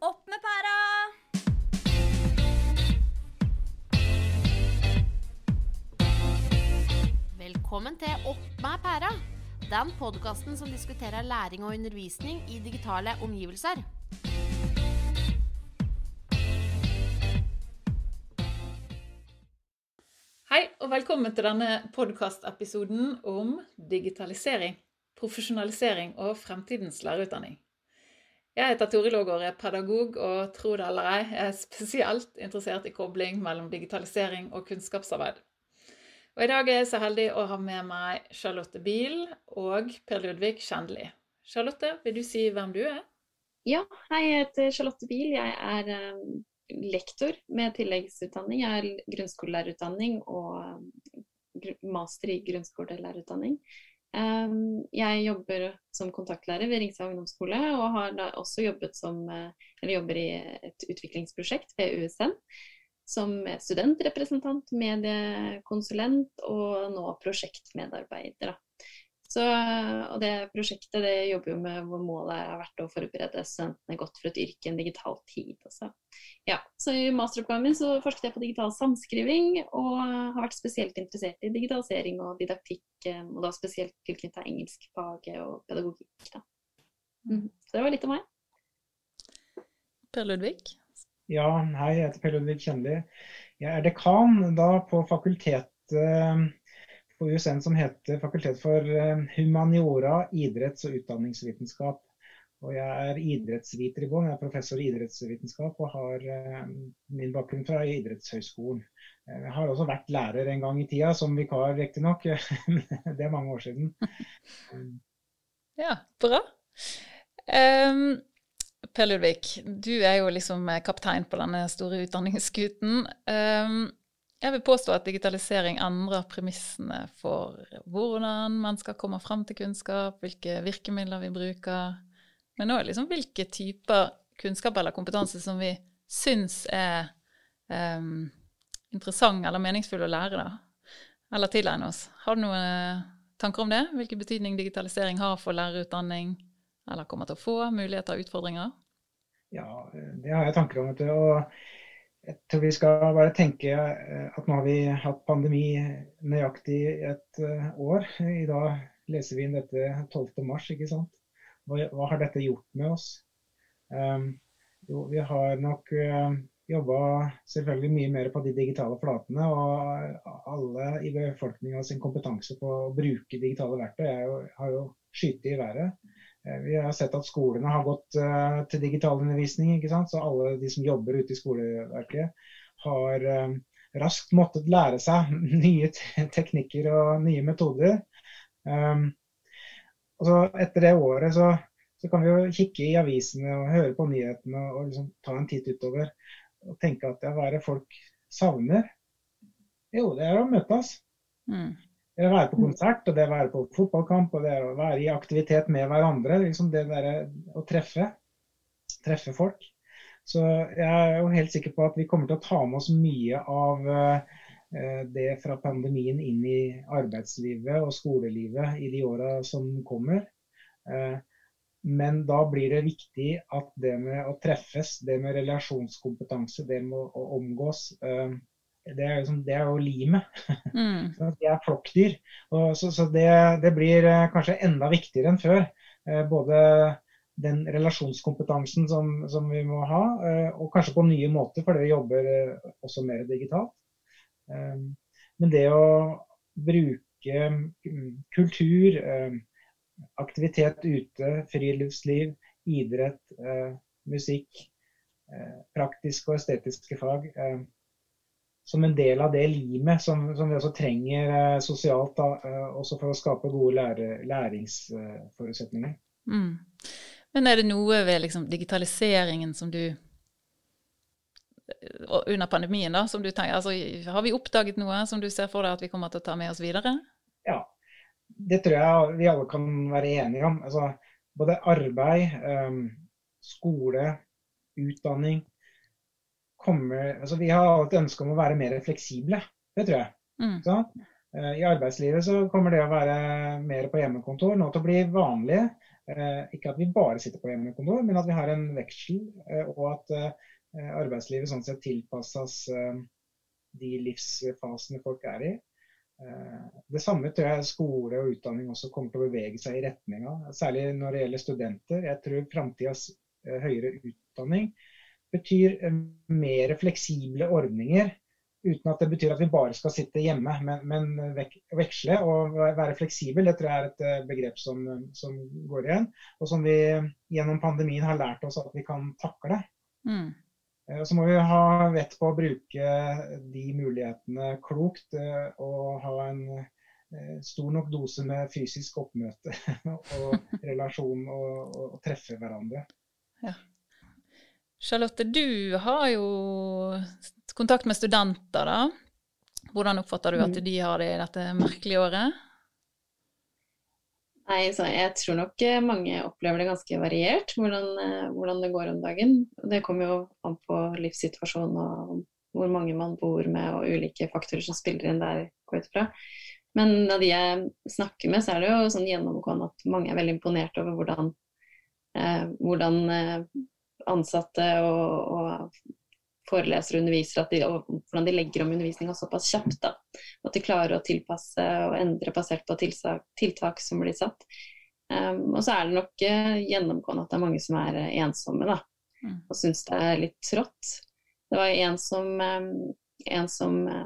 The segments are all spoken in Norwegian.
Opp med pæra! Velkommen til Opp med pæra. Den podkasten som diskuterer læring og undervisning i digitale omgivelser. Velkommen til denne podkastepisoden om digitalisering, profesjonalisering og fremtidens lærerutdanning. Jeg heter Toril Aagaard, er pedagog og tro det eller ei, er spesielt interessert i kobling mellom digitalisering og kunnskapsarbeid. Og I dag er jeg så heldig å ha med meg Charlotte Biel og Per Ludvig Kjendli. Charlotte, vil du si hvem du er? Ja, jeg heter Charlotte Biel. Jeg er um, lektor med tilleggsutdanning. Jeg har grunnskolelærerutdanning og master i grunnskolelærerutdanning. Um, jeg jobber som kontaktlærer ved Ringsa ungdomsskole, og har da også jobbet som, eller jobber i et utviklingsprosjekt ved USN. Som studentrepresentant, mediekonsulent og nå prosjektmedarbeider. Så, og det prosjektet det jobber jo med hvor målet har vært å forberede studentene godt for et yrke i en digital tid. Altså. Ja, så I masteroppgaven min så forsket jeg på digital samskriving, og har vært spesielt interessert i digitalisering og didaktikk, eh, og da spesielt tilknyttet engelskfaget og pedagogikk. Da. Mm. Så det var litt om meg. Per Ludvig? Ja, hei, jeg heter Per Ludvig Kjendli. Jeg er dekan da på fakultetet på USN som heter Fakultet for eh, humaniora, idretts- og utdanningsvitenskap. Og jeg er idrettsviter i bånn. Jeg er professor i idrettsvitenskap og har eh, min bakgrunn fra Idrettshøgskolen. Eh, jeg har også vært lærer en gang i tida, som vikar riktignok. det er mange år siden. Ja, bra. Um, per Ludvig, du er jo liksom kaptein på denne store utdanningsskuten. Um, jeg vil påstå at digitalisering endrer premissene for hvordan man skal komme fram til kunnskap, hvilke virkemidler vi bruker, men òg liksom hvilke typer kunnskap eller kompetanse som vi syns er um, interessant eller meningsfull å lære, da. Eller tilegne oss. Har du noen tanker om det? Hvilken betydning digitalisering har for lærerutdanning, eller kommer til å få, muligheter og utfordringer? Ja, det har jeg tanker om. Og jeg tror vi skal bare tenke eh, at nå har vi hatt pandemi nøyaktig et eh, år. I dag leser vi inn dette 12.3, ikke sant. Hva, hva, har dette gjort med oss? Um, jo, vi har nok uh, jobba selvfølgelig mye mer på de digitale flatene. Og alle i befolkninga sin kompetanse på å bruke digitale verktøy jo, har jo skyte i været. Eh, vi har sett at skolene har gått uh, til digitalundervisning. ikke sant? Så alle de som jobber ute i skoleverket, har uh, raskt måttet lære seg nye teknikker og nye metoder. Um, og så Etter det året så, så, kan vi jo kikke i avisene og høre på nyhetene og liksom ta en titt utover og tenke at ja, hva er det folk savner? Jo, det er å møtes. Mm. Det å være på konsert, og det å være på fotballkamp og det å være i aktivitet med hverandre. liksom Det der, å treffe. Treffe folk. Så jeg er jo helt sikker på at vi kommer til å ta med oss mye av uh, det fra pandemien inn i arbeidslivet og skolelivet i de åra som kommer. Uh, men da blir det viktig at det med å treffes, det med relasjonskompetanse, det med å, omgås, det er, liksom, det er jo limet. Mm. de er flokkdyr. Og så, så det, det, blir eh, kanskje enda viktigere enn før. Eh, både den relasjonskompetansen som, som, vi må ha, eh, og kanskje på nye måter, for dere jobber også mer digitalt. Men det å bruke mm, kultur, aktivitet ute, friluftsliv, idrett, musikk, praktiske og estetiske fag som en del av det limet som, som vi også trenger eh, sosialt, da, eh, også for å skape gode lære, læringsforutsetninger. Mm. Men er det noe ved liksom, digitaliseringen som du under pandemien, da, som du tenker, altså, Har vi oppdaget noe som du ser for deg at vi kommer til å ta med oss videre? Ja, det tror jeg vi alle kan være enige om. Altså, både arbeid, um, skole, utdanning, kommer altså Vi har et ønske om å være mer fleksible. Det tror jeg. Mm. I arbeidslivet så kommer det å være mer på hjemmekontor nå til å bli vanlig. Ikke at vi bare sitter på hjemmekontor, men at vi har en veksel, og at arbeidslivet sånn sett tilpasses de livsfasene folk er i. Det samme tror jeg skole og utdanning også kommer til å bevege seg i retning av. Særlig når det gjelder studenter. Jeg tror framtidas høyere utdanning betyr mer fleksible ordninger. Uten at det betyr at vi bare skal sitte hjemme, men, men veksle og være fleksibel. Det tror jeg er et eh, begrep som, som, går igjen, og som vi gjennom pandemien har lært oss at vi kan takle. Mm. Eh, så må vi ha vett på å bruke de mulighetene klokt eh, og ha en stor nok dose med fysisk oppmøte og relasjon og, og, og treffe hverandre. Ja. Charlotte, du har jo kontakt med studenter, da. Hvordan oppfatter du at mm. de har det i dette merkelige året? Nei, Jeg tror nok eh, mange opplever det ganske variert, hvordan, eh, hvordan, det går om dagen. Det kommer jo an på livssituasjonen og hvor mange man bor med og ulike faktorer som spiller inn der. går ut fra. Men av de jeg snakker med, så er det jo sånn gjennomgående at mange er veldig imponert over hvordan, eh, hvordan eh, ansatte og, og forelesere og undervisere, de, og hvordan de legger om undervisninga såpass kjapt. Da. At de klarer å tilpasse og endre basert på tiltak, tiltak som blir satt. Um, og så er det nok uh, gjennomgående at det er mange som er uh, ensomme da, mm. og syns det er litt trått. Det var en som, um, en som uh,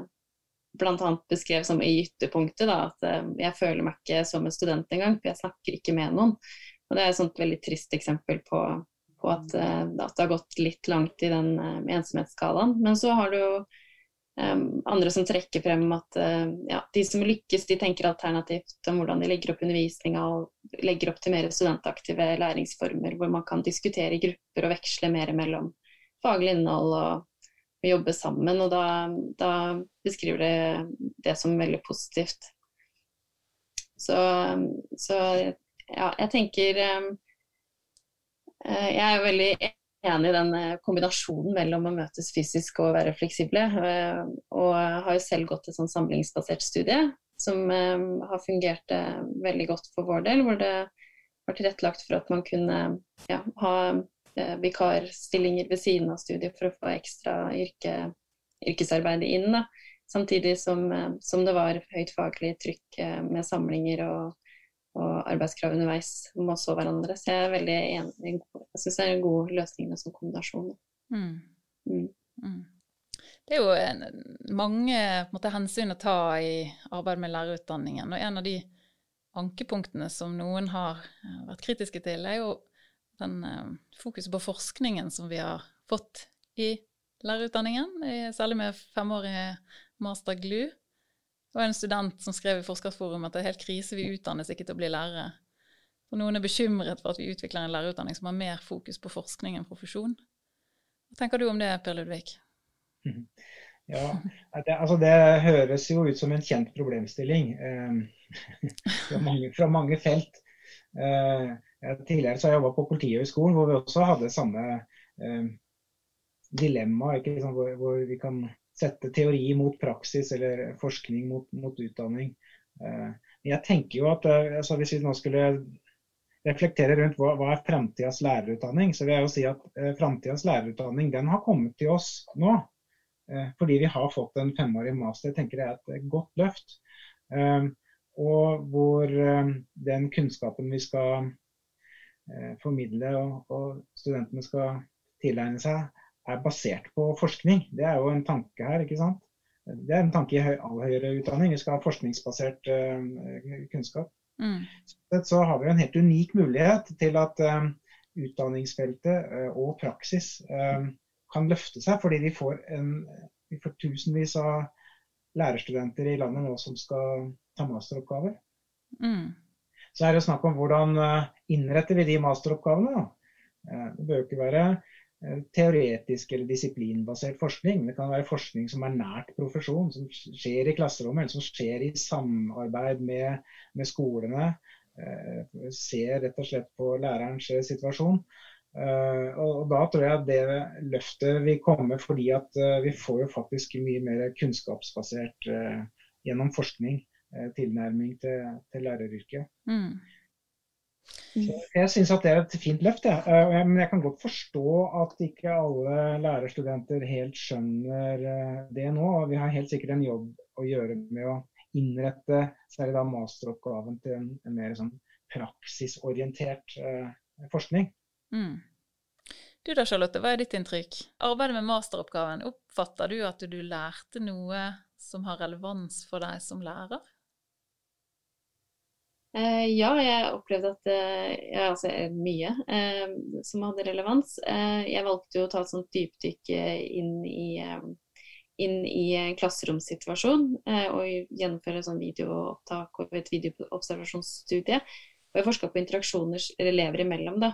bl.a. beskrev som i ytterpunktet da, at jeg føler meg ikke som en student engang, for jeg snakker ikke med noen. Og Det er et sånt veldig trist eksempel på på at, eh, at, det har gått litt langt i den uh, ensomhetsskalaen. Men så har du jo um, andre som trekker frem at uh, ja, de som lykkes, de tenker alternativt om hvordan de legger opp undervisninga og legger opp til mer studentaktive læringsformer hvor man kan diskutere i grupper og veksle mer mellom faglig innhold og, og jobbe sammen. Og da, da beskriver det det som veldig positivt. Så, så ja, jeg tenker um, Eh, jeg er veldig enig i den eh, kombinasjonen mellom å møtes fysisk og være fleksible. Eh, og har jo selv gått et sånn samlingsbasert studie som har fungert veldig godt for vår del. Hvor det var tilrettelagt for at man kunne ja, ha vikarstillinger ved siden av studiet for å få ekstra yrke, yrkesarbeid inn. Da. Samtidig som, som, det var høyt faglig trykk med samlinger og og arbeidskrav underveis må så hverandre. Så jeg er veldig enig. Jeg syns det er en god løsning med sånn kombinasjon. Mm. Mm. Mm. Det er jo en, mange måte, hensyn å ta i arbeidet med lærerutdanningen. Og en av de ankepunktene som noen har eh, vært kritiske til, er jo den eh, fokuset på forskningen som vi har fått i lærerutdanningen, særlig med femårig master GLU. Det var en student som skrev i Forskerforum at det er helt krise, vi utdannes ikke til å bli lærere. Og noen er bekymret for at vi utvikler en lærerutdanning som har mer fokus på forskning enn profesjon. Hva tenker du om det, Per Ludvig? Ja, det, altså det høres jo ut som en kjent problemstilling eh, fra, mange, fra, mange, felt. Eh, tidligere så har jeg jobba på Politihøgskolen, hvor vi også hadde samme eh, dilemma. Hvor, hvor, vi kan sette teori mot praksis eller forskning mot, mot utdanning. men jeg tenker jo at eh, altså Hvis vi nå skulle reflektere rundt hva, hva er framtidas lærerutdanning, så vil jeg jo si at eh, framtidas lærerutdanning den har kommet til oss nå. Eh, fordi vi har fått en femårig master. Jeg tenker det er et godt løft. Eh, og hvor eh, den kunnskapen vi skal formidle og, og studentene skal tilegne seg, er basert på forskning. Det er jo en tanke her, ikke sant. Det er en tanke i all høyere utdanning. Vi skal ha forskningsbasert uh, kunnskap. Mm. Så har vi en helt unik mulighet til at uh, utdanningsfeltet uh, og praksis kan løfte seg, fordi vi får, en, vi får tusenvis av lærerstudenter i landet nå som skal ta masteroppgaver. Mm. Så er det snakk om hvordan innretter vi de masteroppgavene. Da. Det bør jo ikke være teoretisk eller disiplinbasert forskning. Det kan være forskning som er nært profesjon, som skjer i klasserommet, eller som skjer i samarbeid med, med skolene. Eh, ser rett og slett på lærerens eh, situasjon. Uh, og, da tror jeg at det løftet vil komme fordi at uh, vi får jo faktisk mye mer kunnskapsbasert uh, gjennom forskning tilnærming til, til læreryrket. Mm. Jeg syns at det er et fint løft. Ja. Men jeg kan godt forstå at ikke alle lærerstudenter helt skjønner det nå. Vi har helt sikkert en jobb å gjøre med å innrette særlig da masteroppgaven til en mer sånn praksisorientert eh, forskning. Mm. Du da, Charlotte, hva er ditt inntrykk? Arbeidet med masteroppgaven, oppfatter du at du lærte noe som har relevans for deg som lærer? Eh, ja, jeg opplevde at eh, ja, altså, mye eh, som hadde relevans. Jeg valgte jo å ta et sånt dypdykk inn i inn i en klasseromssituasjon og gjennomføre sånn videoopptak og et videoobservasjonsstudie. Og jeg forska på interaksjoner elever imellom. Da.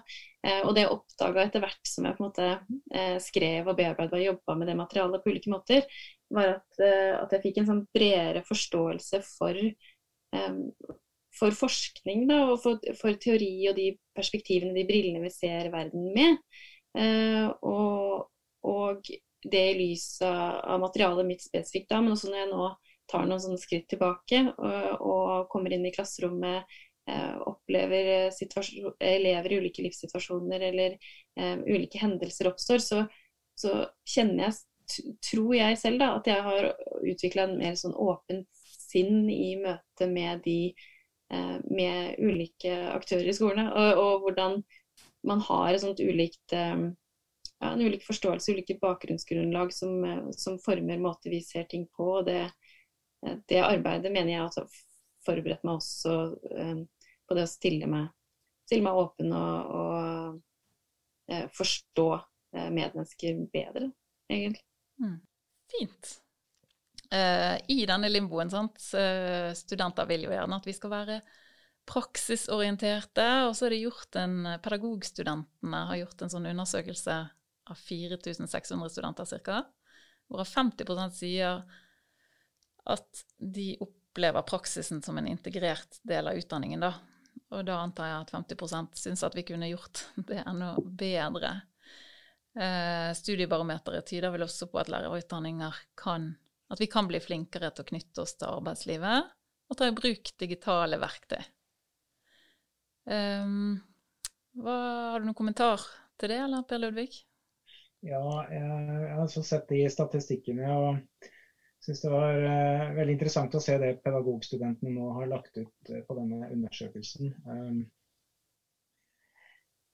Og det jeg oppdaga etter hvert som jeg på en måte skrev og bearbeida og jobba med det materialet på ulike måter, var at, at jeg fikk en sånn bredere forståelse for, for forskning da, og for, for, teori og de perspektivene, de brillene vi ser verden med. og, og det i lys av materialet mitt spesifikt, da, men også når jeg nå tar noen sånne skritt tilbake og, og kommer inn i klasserommet, eh, opplever elever i ulike livssituasjoner eller eh, ulike hendelser oppstår, så, så, kjenner jeg, tror jeg selv, da, at jeg har utvikla en mer sånn åpent sinn i møte med de eh, med ulike aktører i skolene, og, og hvordan man har et sånt ulikt eh, ja, en ulik forståelse, ulike bakgrunnsgrunnlag som, eh, som, former måter vi ser ting på. det, eh, det arbeidet mener jeg har forberedt meg også på det å stille meg, stille meg åpen og, og forstå medmennesker bedre, egentlig. Mm. Fint. Uh, I denne limboen, sant? studenter vil jo gjerne at vi skal være praksisorienterte. Og så er det gjort en Pedagogstudentene har gjort en sånn undersøkelse av 4600 studenter ca., hvorav 50% sier at de opplever praksisen som en integrert del av utdanningen. Da. Og da antar jeg at 50% syns at vi kunne gjort det enda bedre. Eh, studiebarometeret tyder vel også på at lærerutdanninger kan At vi kan bli flinkere til å knytte oss til arbeidslivet og ta i bruk digitale verktøy. Um, hva, har du noen kommentar til det, eller Per Ludvig? Ja, jeg, har også sett de statistikkene. og syns det var uh, veldig interessant å se det pedagogstudentene nå har lagt ut uh, på denne undersøkelsen. Um,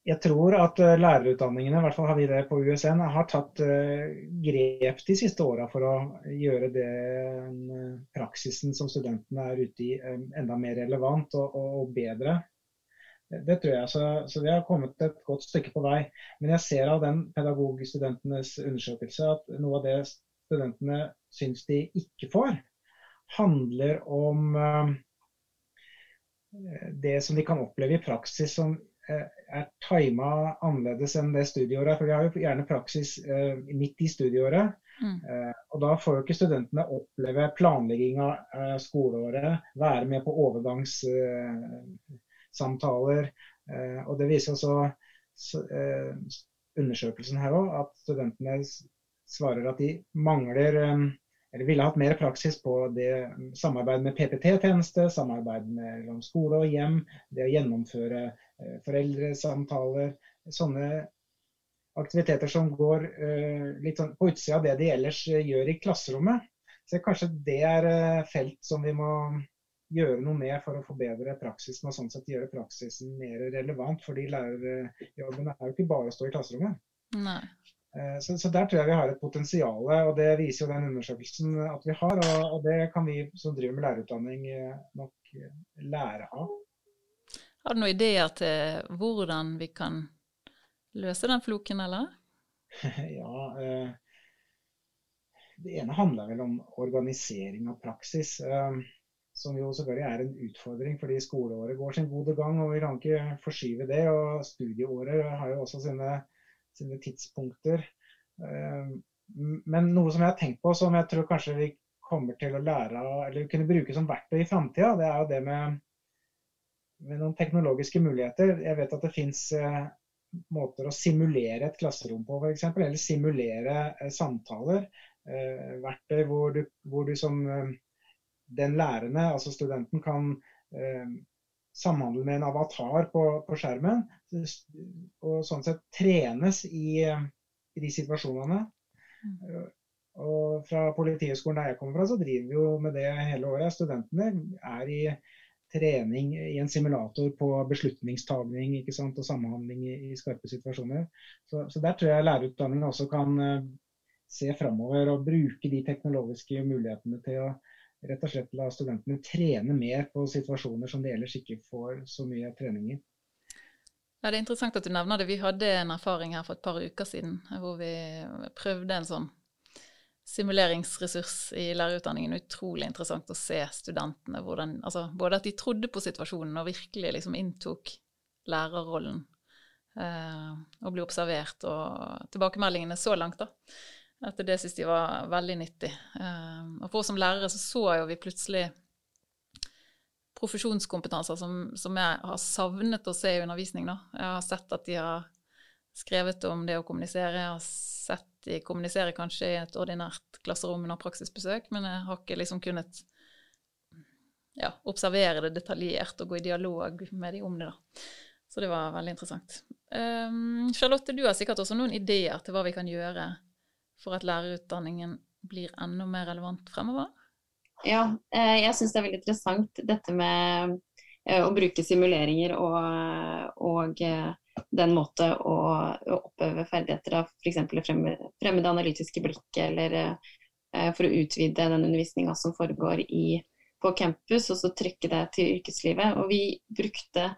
jeg tror at uh, lærerutdanningene, i hvert fall har vi det på USN, har tatt grep de siste åra for å gjøre den praksisen som studentene er ute i, enda mer relevant og, og bedre. Det tror jeg. Så, så, vi har kommet et godt stykke på vei. Men jeg ser av den pedagogstudentenes undersøkelse at noe av det studentene syns de ikke får, handler om det som de kan oppleve i praksis som er tima annerledes enn det studieåret. For vi har jo gjerne praksis eh, midt i studieåret. Mm. og da får jo ikke studentene oppleve planlegging av skoleåret, være med på overgangssamtaler. Eh, og det viser også eh, undersøkelsen her òg, at studentene svarer at de mangler eh, eller ville hatt mer praksis på det samarbeid med PPT-tjeneste, samarbeid mellom skole og hjem, det å gjennomføre foreldresamtaler. Sånne aktiviteter som går litt sånn på utsida av det de ellers gjør i klasserommet. Så kanskje det er felt som vi må gjøre noe med for å forbedre praksisen og sånn sett gjøre praksisen mer relevant. fordi lærerjobben er jo ikke bare å stå i klasserommet. Nei. Eh, så, så, der tror jeg vi har et potensial, og det viser jo den undersøkelsen at vi har. Og, og det kan vi som driver med lærerutdanning eh, nok eh, lære av. Har du noen ideer til hvordan vi kan løse den floken, eller? ja, eh, det ene handler vel om organisering av praksis. Eh, som jo selvfølgelig er en utfordring, fordi skoleåret går sin gode gang, og vi kan ikke forskyve det. Og studieåret har jo også sine, sine tidspunkter. Eh, men noe som jeg har tenkt på, som jeg tror kanskje vi kommer til å lære av, eller kunne bruke som verktøy i framtida, det er jo det med, med, noen teknologiske muligheter. Jeg vet at det fins eh, måter å simulere et klasserom på, f.eks. Eller simulere eh, samtaler. verktøy hvor du, hvor du som den lærende, altså studenten, kan samhandle med en avatar på, på, skjermen. Og sånn sett trenes i, i de situasjonene. Mm. Og fra Politihøgskolen der jeg kommer fra, så driver vi jo med det hele året. Studentene er i trening i en simulator på beslutningstagning ikke sant, og samhandling i, i skarpe situasjoner. Så, så, der tror jeg lærerutdanningen også kan uh, se framover og bruke de teknologiske mulighetene til å rett og slett la studentene trene mer på situasjoner som de ellers ikke får så mye trening i. Ja, Det er interessant at du nevner det. Vi hadde en erfaring her for et par uker siden hvor vi prøvde en sånn simuleringsressurs i lærerutdanningen. Utrolig interessant å se studentene. Hvordan, altså, både at de trodde på situasjonen og virkelig liksom inntok lærerrollen. Eh, og ble observert. Og tilbakemeldingene så langt, da. At det syntes de var veldig nyttig. Eh, og for oss som lærere så så jo vi plutselig profesjonskompetanser som, som, jeg har savnet å se i undervisning. Da. Jeg har sett at de har skrevet om det å kommunisere. Jeg har sett de kommuniserer kanskje i et ordinært klasserom under praksisbesøk, men jeg har ikke liksom kunnet ja, observere det detaljert og gå i dialog med de om det. da. Så det var veldig interessant. Um, Charlotte, du har sikkert også noen ideer til hva vi kan gjøre for at lærerutdanningen blir enda mer relevant fremover? Ja, eh, jeg syns det er veldig interessant dette med eh, å bruke simuleringer og, og eh, den måte å, oppøve ferdigheter av f.eks. det fremmede, fremmede analytiske blikket, eller for å utvide den undervisninga som foregår i, på campus, og så trykke det til yrkeslivet. Og vi brukte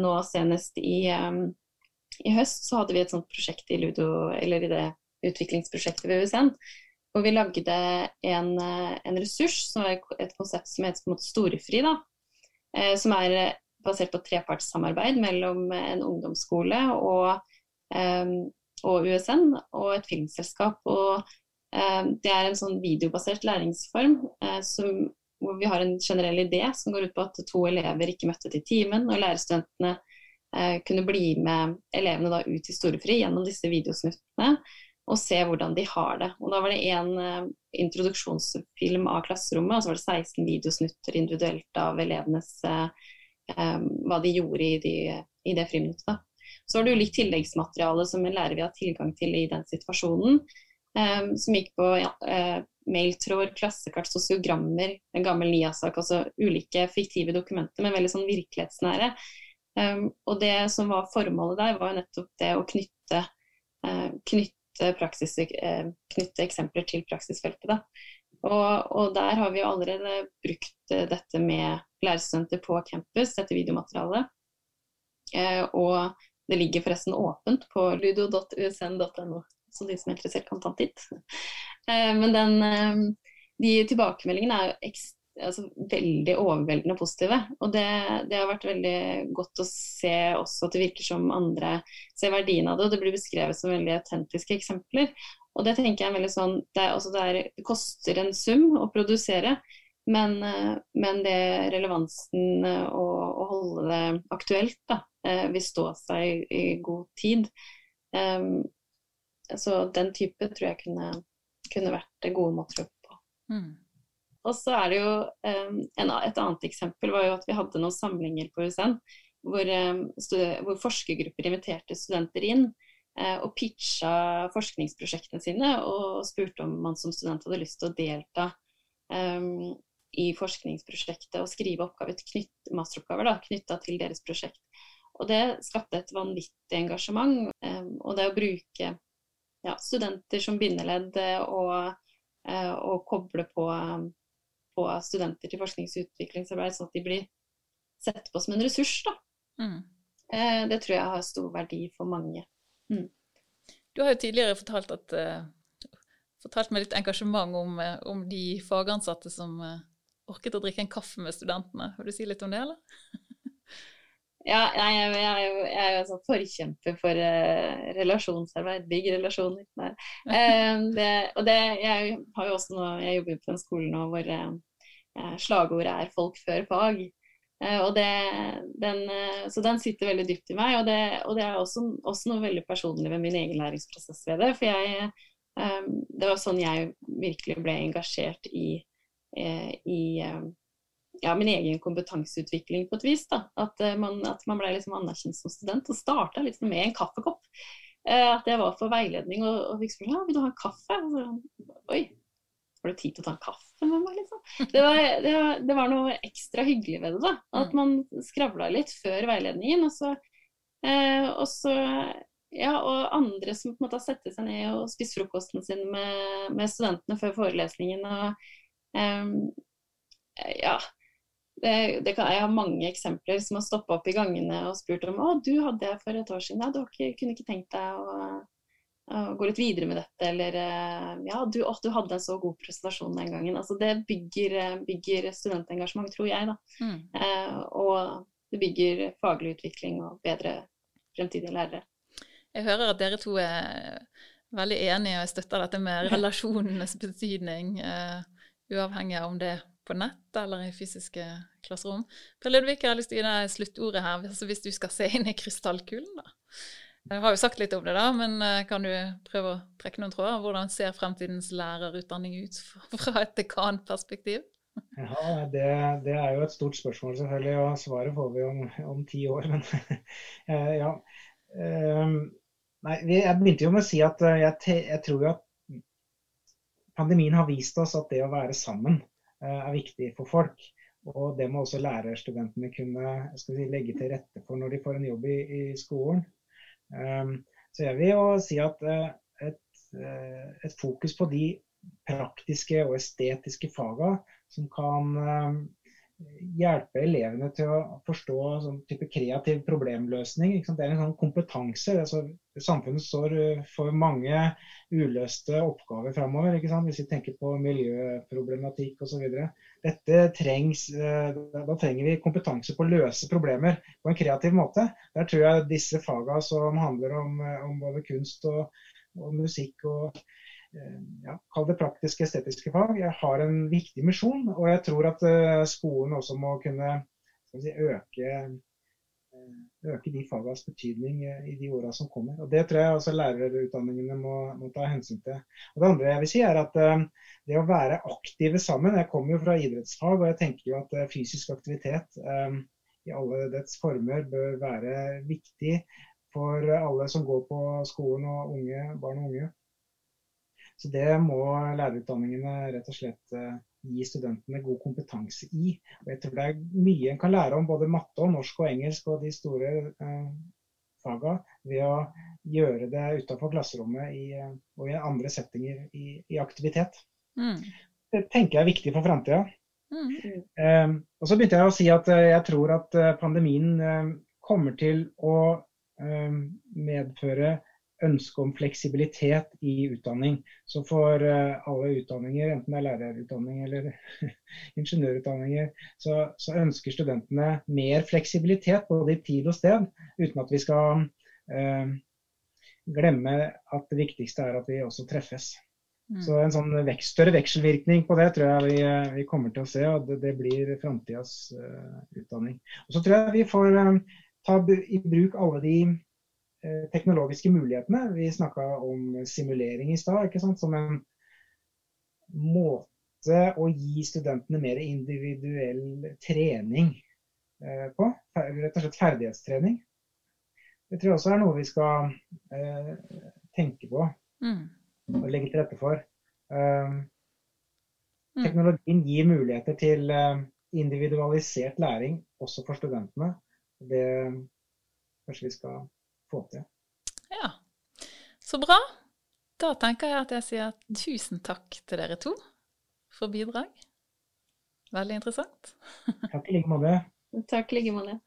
nå senest i, i, høst, så hadde vi et sånt prosjekt i Ludo, eller i det utviklingsprosjektet ved USN. Og vi lagde en, eh, en ressurs, som er et konsept som heter Storefri. da, eh, som er basert på trepartssamarbeid mellom en ungdomsskole og, og USN og et filmselskap. Og, det er en sånn videobasert læringsform som, hvor vi har en generell idé som går ut på at to elever ikke møtte til timen, og lærerstudentene kunne bli med elevene ut i storefri gjennom disse videosnuttene og se hvordan de har det. Og Da var det en uh, introduksjonsfilm av klasserommet, og så var det 16 videosnutter individuelt av elevenes uh, um, hva de gjorde i, de, i det friminuttet. Så var det jo tilleggsmateriale som en lærer vil ha tilgang til i den situasjonen. Um, som gikk på ja, uh, mailtråd, klassekart, sosiogrammer, en gammel NIA-sak, altså ulike fiktive dokumenter, men veldig sånn virkelighetsnære. Um, og det som var formålet der, var jo nettopp det å knytte, uh, knytte, praksis, uh, knytte eksempler til praksisfeltet. Og, og, der har vi allerede brukt uh, dette med lærerstudenter på campus, dette videomaterialet. Uh, og det ligger forresten åpent på ludo.usn.no, så de som er interessert kan ta en titt. Men den, de tilbakemeldingene er jo altså, veldig overveldende positive. Og det, det, har vært veldig godt å se også at det virker som andre ser verdien av det. Og det blir beskrevet som veldig autentiske eksempler. Og det tenker jeg er veldig sånn det, altså det, er, koster en sum å produsere, men, eh, men det relevansen og å, å, holde det aktuelt da, eh, vil stå seg i, i god tid. Um, så den type tror jeg kunne, kunne vært gode måter å jobbe på. Mm. Og så er det jo en, Et annet eksempel var jo at vi hadde noen samlinger på USN hvor, um, hvor forskergrupper inviterte studenter inn Eh, og pitcha forskningsprosjektene sine og spurte om man som student hadde lyst til å delta um, i forskningsprosjektet og skrive knytt, masteroppgaver knytta til deres prosjekt. Og det skapte et vanvittig engasjement. Um, og det å bruke ja, studenter som bindeledd eh, og, uh, og koble på, um, på, studenter til forsknings- og utviklingsarbeid, sånn at de blir sett på som en ressurs, da. Mm. Eh, det tror jeg har stor verdi for mange. Mm. Du har jo tidligere fortalt, at, uh, fortalt med litt engasjement om, uh, om, de fagansatte som uh, orket å drikke en kaffe med studentene. Vil du si litt om det, eller? Ja, jeg, jeg, jeg, jeg er jo en sånn forkjemper for relasjonsarbeid, bygg relasjoner. det, og det, jeg har jo også nå, jeg jobber på en skole nå hvor slagordet er 'folk før fag'. Uh, og det, den, så den sitter veldig dypt i meg. Og det, og det er også, også, noe veldig personlig ved min egen læringsprosess ved det. For jeg, um, det var sånn jeg virkelig ble engasjert i i eh, ja, min egen kompetanseutvikling på et vis. da, At eh, man, at man ble liksom anerkjent som student. Og starta liksom med en kaffekopp. Eh, at jeg var for veiledning og, og fikk spørsmål ja, vil du ha en kaffe. Og så, Oi, har du tid til å ta en kaffe med meg? liksom? Det var, det var, det var noe ekstra hyggelig ved det. da, At man skravla litt før veiledningen. Og så, eh, og så ja, og andre som på en måte har sett seg ned og spist frokosten sin med, med studentene før forelesningen. og um, ja, det, det kan, jeg har mange eksempler som har stoppa opp i gangene og spurt om å, du hadde jeg for et år siden, ja, du ikke, kunne ikke tenkt deg å, å, gå litt videre med dette, eller ja, du, å, du hadde en så god presentasjon den gangen. Altså, det bygger, bygger studentengasjement, tror jeg. da. Mm. Eh, og det bygger faglig utvikling og bedre fremtidige lærere. Jeg hører at dere to er veldig enige og støtter dette med relasjonenes betydning, uh, uavhengig av om det er på nett eller i fysiske klasserom. Per Ludvig, jeg har lyst til å gi deg sluttordet her, altså hvis du skal se inn i krystallkulen. da. Jeg har jo sagt litt om det, da, men uh, kan du prøve å trekke noen tråder? Hvordan ser fremtidens lærerutdanning ut fra et dekanperspektiv? Ja, det, det, er jo et stort spørsmål, selvfølgelig, og svaret får vi om, om ti år. Men ja. Um, Nei, Jeg begynte jo med å si at eh, jeg, jeg tror jo at pandemien har vist oss at det å være sammen eh, er viktig for folk. Og det må også lærerstudentene kunne si, legge til rette for når de får en jobb i, i skolen. Um, så jeg vil jo si at uh, et, uh, et, fokus på de praktiske og estetiske fagene som kan uh, hjelpe elevene til å forstå sånn type kreativ problemløsning. Det er en sånn kompetanse. Altså, samfunnet står eh, for mange uløste oppgaver framover. Hvis vi tenker på miljøproblematikk osv. Dette trengs, eh, Da trenger vi kompetanse på å løse problemer på en kreativ måte. Der tror jeg disse fagene som handler om, eh, om både kunst og, og musikk og ja, kall det praktiske, estetiske fag, jeg har en viktig misjon. Og jeg tror at uh, skolen også må kunne si, øke, uh, øke de fagas betydning i de åra som kommer. Og Det tror jeg også lærerutdanningene må, må, ta hensyn til. Og Det andre jeg vil si er at det å være aktive sammen Jeg kommer jo fra idrettsfag, og jeg tenker jo at fysisk aktivitet i alle dets former bør være viktig for alle som går på skolen og unge, barn og unge. Så det må lærerutdanningene rett og slett eh, gi studentene god kompetanse i. Og jeg tror det er mye en kan lære om både matte og norsk og engelsk og de store eh, fagene ved å gjøre det utenfor klasserommet i, eh, og i andre settinger i, i aktivitet. Mm. Det tenker jeg er viktig for framtida. Mm. Eh, og så begynte jeg å si at eh, jeg tror at pandemien eh, kommer til å medføre ønske om fleksibilitet i utdanning. Så for uh, alle utdanninger, enten det er lærerutdanning eller ingeniørutdanninger, så, så, ønsker studentene mer fleksibilitet både i tid og sted, uten at vi skal eh, glemme at det viktigste er at vi også treffes. Mm. Så en sånn vekst, større vekselvirkning på det tror jeg vi, eh, vi kommer til å se, og det, det blir framtidas uh, utdanning. Og så tror jeg vi får ta i bruk alle de Eh, teknologiske mulighetene. Vi snakka om simulering i stad, som en måte å gi studentene mer individuell trening eh, på. Rett og slett ferdighetstrening. Det tror jeg også er noe vi skal eh, tenke på mm. og legge til rette for. Uh, teknologien gir muligheter til individualisert læring også for studentene. Det kanskje vi skal få til. Ja, så bra. Da tenker jeg at jeg sier tusen takk til dere to for bidrag. Veldig interessant. Takk i like måte. Takk i like måte.